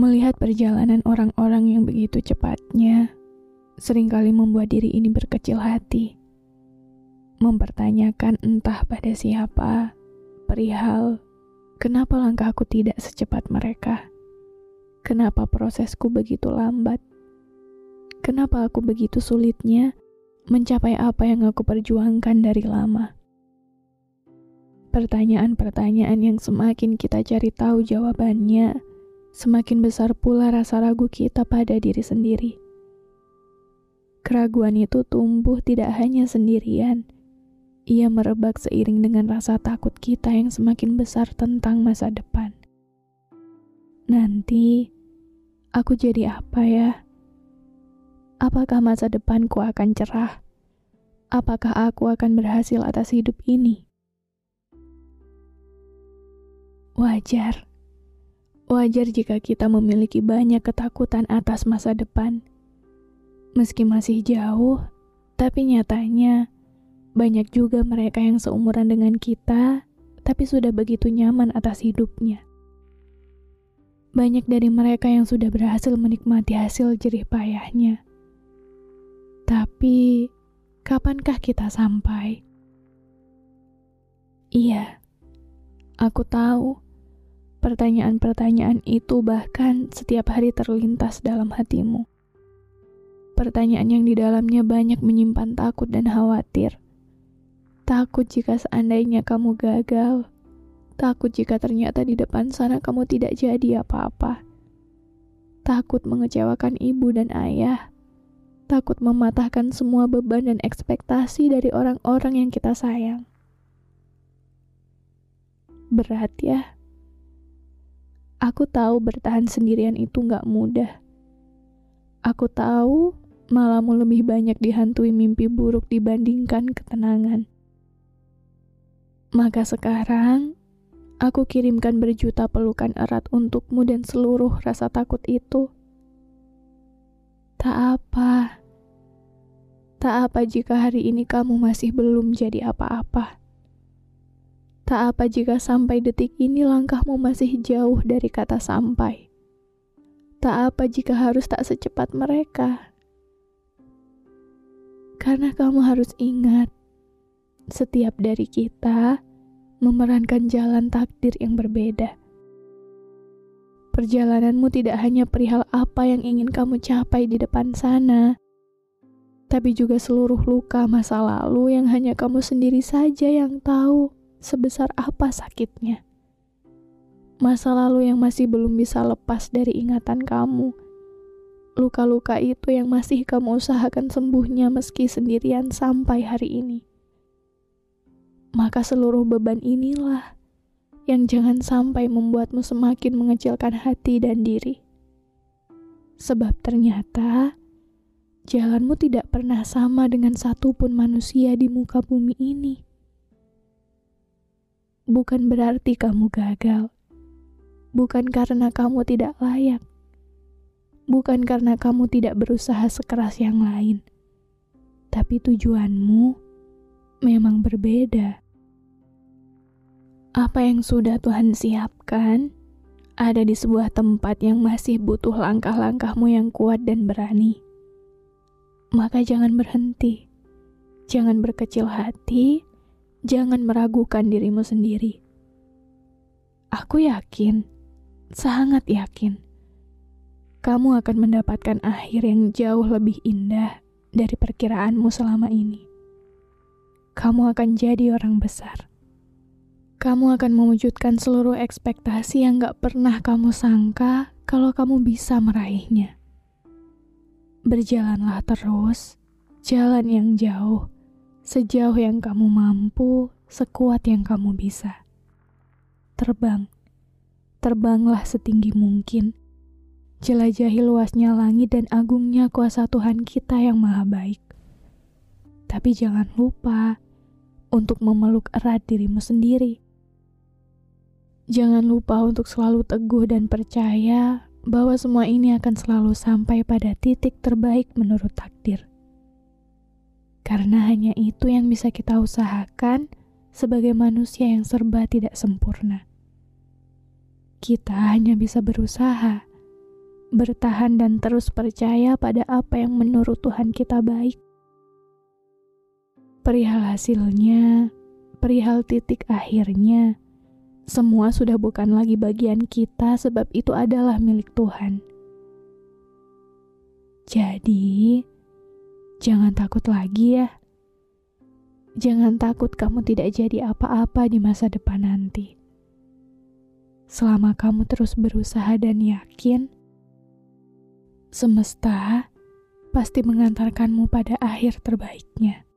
Melihat perjalanan orang-orang yang begitu cepatnya, sering kali membuat diri ini berkecil hati mempertanyakan entah pada siapa, perihal kenapa langkahku tidak secepat mereka. Kenapa prosesku begitu lambat? Kenapa aku begitu sulitnya mencapai apa yang aku perjuangkan dari lama? Pertanyaan-pertanyaan yang semakin kita cari tahu jawabannya, semakin besar pula rasa ragu kita pada diri sendiri. Keraguan itu tumbuh tidak hanya sendirian, ia merebak seiring dengan rasa takut kita yang semakin besar tentang masa depan. Nanti, aku jadi apa ya? Apakah masa depanku akan cerah? Apakah aku akan berhasil atas hidup ini? Wajar. Wajar jika kita memiliki banyak ketakutan atas masa depan. Meski masih jauh, tapi nyatanya banyak juga mereka yang seumuran dengan kita, tapi sudah begitu nyaman atas hidupnya. Banyak dari mereka yang sudah berhasil menikmati hasil jerih payahnya. Tapi, kapankah kita sampai? Iya, aku tahu. Pertanyaan-pertanyaan itu bahkan setiap hari terlintas dalam hatimu. Pertanyaan yang di dalamnya banyak menyimpan takut dan khawatir Takut jika seandainya kamu gagal. Takut jika ternyata di depan sana kamu tidak jadi apa-apa. Takut mengecewakan ibu dan ayah. Takut mematahkan semua beban dan ekspektasi dari orang-orang yang kita sayang. Berat ya. Aku tahu bertahan sendirian itu gak mudah. Aku tahu malammu lebih banyak dihantui mimpi buruk dibandingkan ketenangan. Maka sekarang, aku kirimkan berjuta pelukan erat untukmu dan seluruh rasa takut itu. Tak apa. Tak apa jika hari ini kamu masih belum jadi apa-apa. Tak apa jika sampai detik ini langkahmu masih jauh dari kata sampai. Tak apa jika harus tak secepat mereka. Karena kamu harus ingat, setiap dari kita memerankan jalan takdir yang berbeda. Perjalananmu tidak hanya perihal apa yang ingin kamu capai di depan sana, tapi juga seluruh luka masa lalu yang hanya kamu sendiri saja yang tahu sebesar apa sakitnya. Masa lalu yang masih belum bisa lepas dari ingatan kamu. Luka-luka itu yang masih kamu usahakan sembuhnya meski sendirian sampai hari ini maka seluruh beban inilah yang jangan sampai membuatmu semakin mengecilkan hati dan diri. Sebab ternyata jalanmu tidak pernah sama dengan satupun manusia di muka bumi ini. Bukan berarti kamu gagal, bukan karena kamu tidak layak, bukan karena kamu tidak berusaha sekeras yang lain, tapi tujuanmu memang berbeda. Apa yang sudah Tuhan siapkan ada di sebuah tempat yang masih butuh langkah-langkahmu yang kuat dan berani. Maka jangan berhenti, jangan berkecil hati, jangan meragukan dirimu sendiri. Aku yakin, sangat yakin, kamu akan mendapatkan akhir yang jauh lebih indah dari perkiraanmu selama ini. Kamu akan jadi orang besar. Kamu akan mewujudkan seluruh ekspektasi yang gak pernah kamu sangka kalau kamu bisa meraihnya. Berjalanlah terus, jalan yang jauh, sejauh yang kamu mampu, sekuat yang kamu bisa. Terbang, terbanglah setinggi mungkin. Jelajahi luasnya langit dan agungnya kuasa Tuhan kita yang maha baik. Tapi jangan lupa untuk memeluk erat dirimu sendiri. Jangan lupa untuk selalu teguh dan percaya bahwa semua ini akan selalu sampai pada titik terbaik menurut takdir. Karena hanya itu yang bisa kita usahakan sebagai manusia yang serba tidak sempurna. Kita hanya bisa berusaha, bertahan dan terus percaya pada apa yang menurut Tuhan kita baik. Perihal hasilnya, perihal titik akhirnya, semua sudah bukan lagi bagian kita, sebab itu adalah milik Tuhan. Jadi, jangan takut lagi ya. Jangan takut kamu tidak jadi apa-apa di masa depan nanti. Selama kamu terus berusaha dan yakin, semesta pasti mengantarkanmu pada akhir terbaiknya.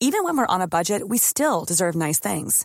Even when we're on a budget, we still deserve nice things.